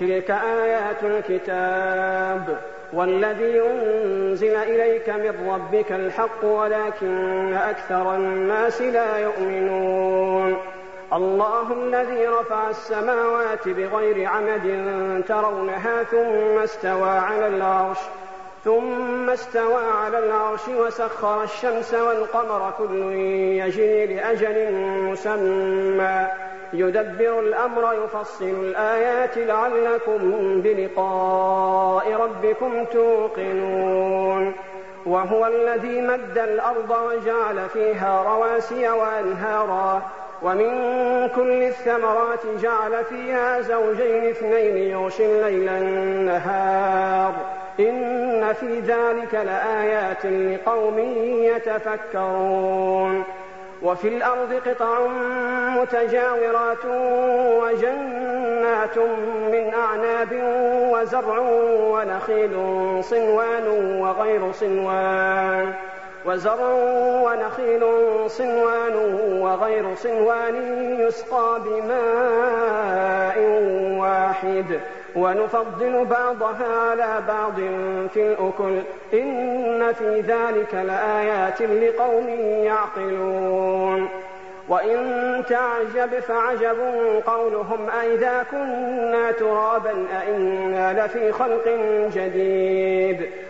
تلك آيات الكتاب والذي أنزل إليك من ربك الحق ولكن أكثر الناس لا يؤمنون. الله الذي رفع السماوات بغير عمد ترونها ثم استوى على العرش ثم استوى على العرش وسخر الشمس والقمر كل يجري لأجل مسمى. يدبر الأمر يفصل الآيات لعلكم بلقاء ربكم توقنون. وهو الذي مد الأرض وجعل فيها رواسي وأنهارا. ومن كل الثمرات جعل فيها زوجين اثنين يغشي الليل النهار. إن في ذلك لآيات لقوم يتفكرون. وفي الأرض قطع متجاورات وجنات من أعناب وزرع ونخيل صنوان وغير صنوان وزرع ونخيل صنوان وغير صنوان يسقى بماء واحد ونفضل بعضها على بعض في الأكل. إن في ذلك لآيات لقوم يعقلون. وإن تعجب فعجب قولهم أئذا كنا ترابا أئنا لفي خلق جديد.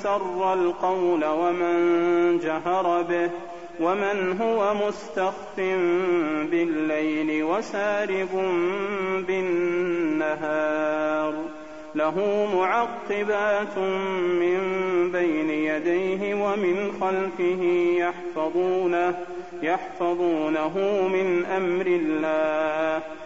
أسر القول ومن جهر به ومن هو مستخف بالليل وسارب بالنهار له معقبات من بين يديه ومن خلفه يحفظونه يحفظونه من أمر الله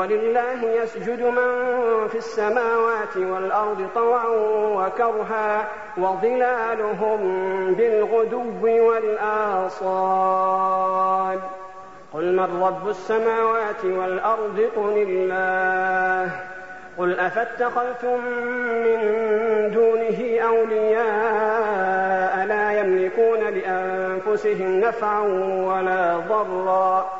ولله يسجد من في السماوات والأرض طوعا وكرها وظلالهم بالغدو والآصال. قل من رب السماوات والأرض؟ قل الله. قل أفاتخذتم من دونه أولياء لا يملكون لأنفسهم نفعا ولا ضرا.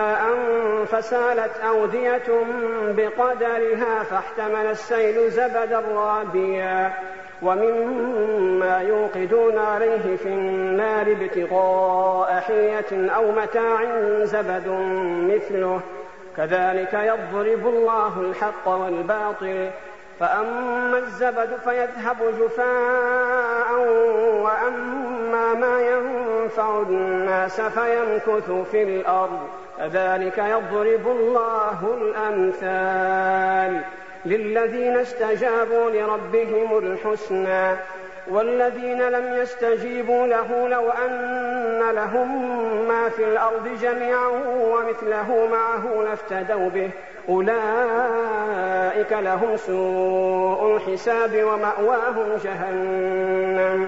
فسالت أودية بقدرها فاحتمل السيل زبدا رابيا ومما يوقدون عليه في النار ابتغاء حية أو متاع زبد مثله. كذلك يضرب الله الحق والباطل. فأما الزبد فيذهب جفاء وأما ما ينفع الناس فيمكث في الأرض كذلك يضرب الله الأمثال للذين استجابوا لربهم الحسنى والذين لم يستجيبوا له لو أن لهم ما في الأرض جميعا ومثله معه لافتدوا به أولئك لهم سوء الحساب ومأواهم جهنم.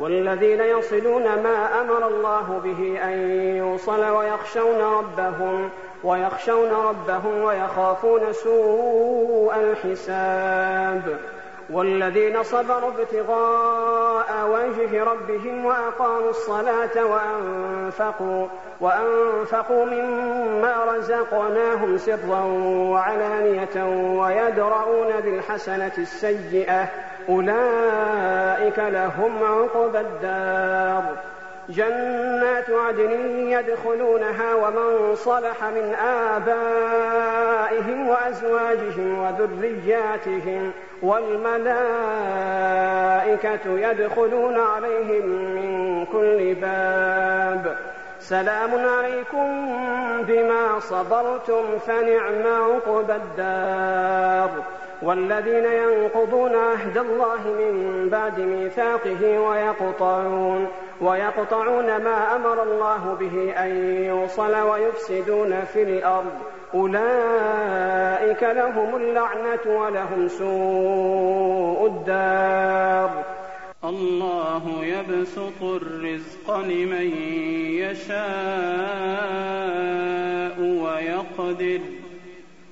والذين يصلون ما أمر الله به أن يوصل ويخشون ربهم ويخشون ربهم ويخافون سوء الحساب. والذين صبروا ابتغاء وجه ربهم وأقاموا الصلاة وأنفقوا وأنفقوا مما رزقناهم سرا وعلانية ويدرؤون بالحسنة السيئة. أولئك لهم عقبى الدار. جنات عدن يدخلونها ومن صلح من آبائهم وأزواجهم وذرياتهم والملائكة يدخلون عليهم من كل باب. سلام عليكم بما صبرتم فنعم عقبى الدار. والذين ينقضون عهد الله من بعد ميثاقه ويقطعون ويقطعون ما أمر الله به أن يوصل ويفسدون في الأرض. أولئك لهم اللعنة ولهم سوء الدار. الله يبسط الرزق لمن يشاء ويقدر.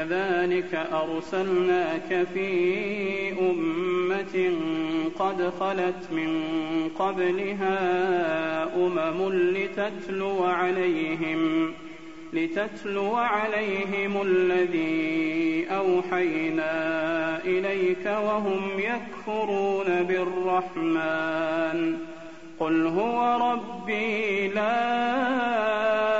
كذلك أرسلناك في أمة قد خلت من قبلها أمم لتتلو عليهم لتتلو عليهم الذي أوحينا إليك وهم يكفرون بالرحمن. قل هو ربي لا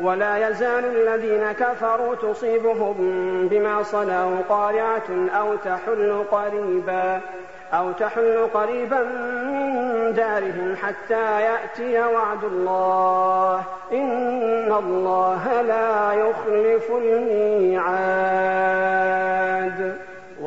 ولا يزال الذين كفروا تصيبهم بما صنعوا قارعة أو تحل قريبا أو تحل قريبا من دارهم حتى يأتي وعد الله. إن الله لا يخلف الميعاد.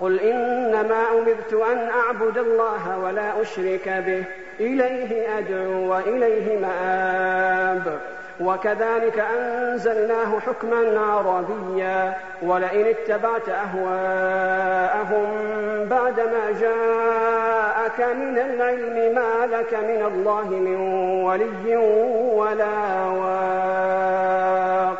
قل إنما أمرت أن أعبد الله ولا أشرك به. إليه أدعو وإليه مآب. وكذلك أنزلناه حكما عربيا. ولئن اتبعت أهواءهم بعدما جاءك من العلم ما لك من الله من ولي ولا واق.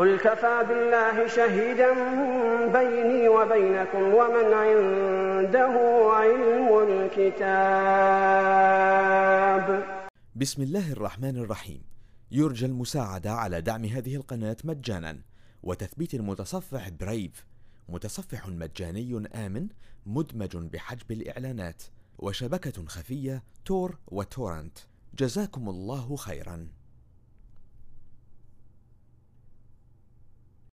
قل كفى بالله شهيدا بيني وبينكم ومن عنده علم الكتاب. بسم الله الرحمن الرحيم. يرجى المساعدة على دعم هذه القناة مجانا. وتثبيت المتصفح برايف متصفح مجاني آمن مدمج بحجب الإعلانات. وشبكة خفية تور وتورنت. جزاكم الله خيرا.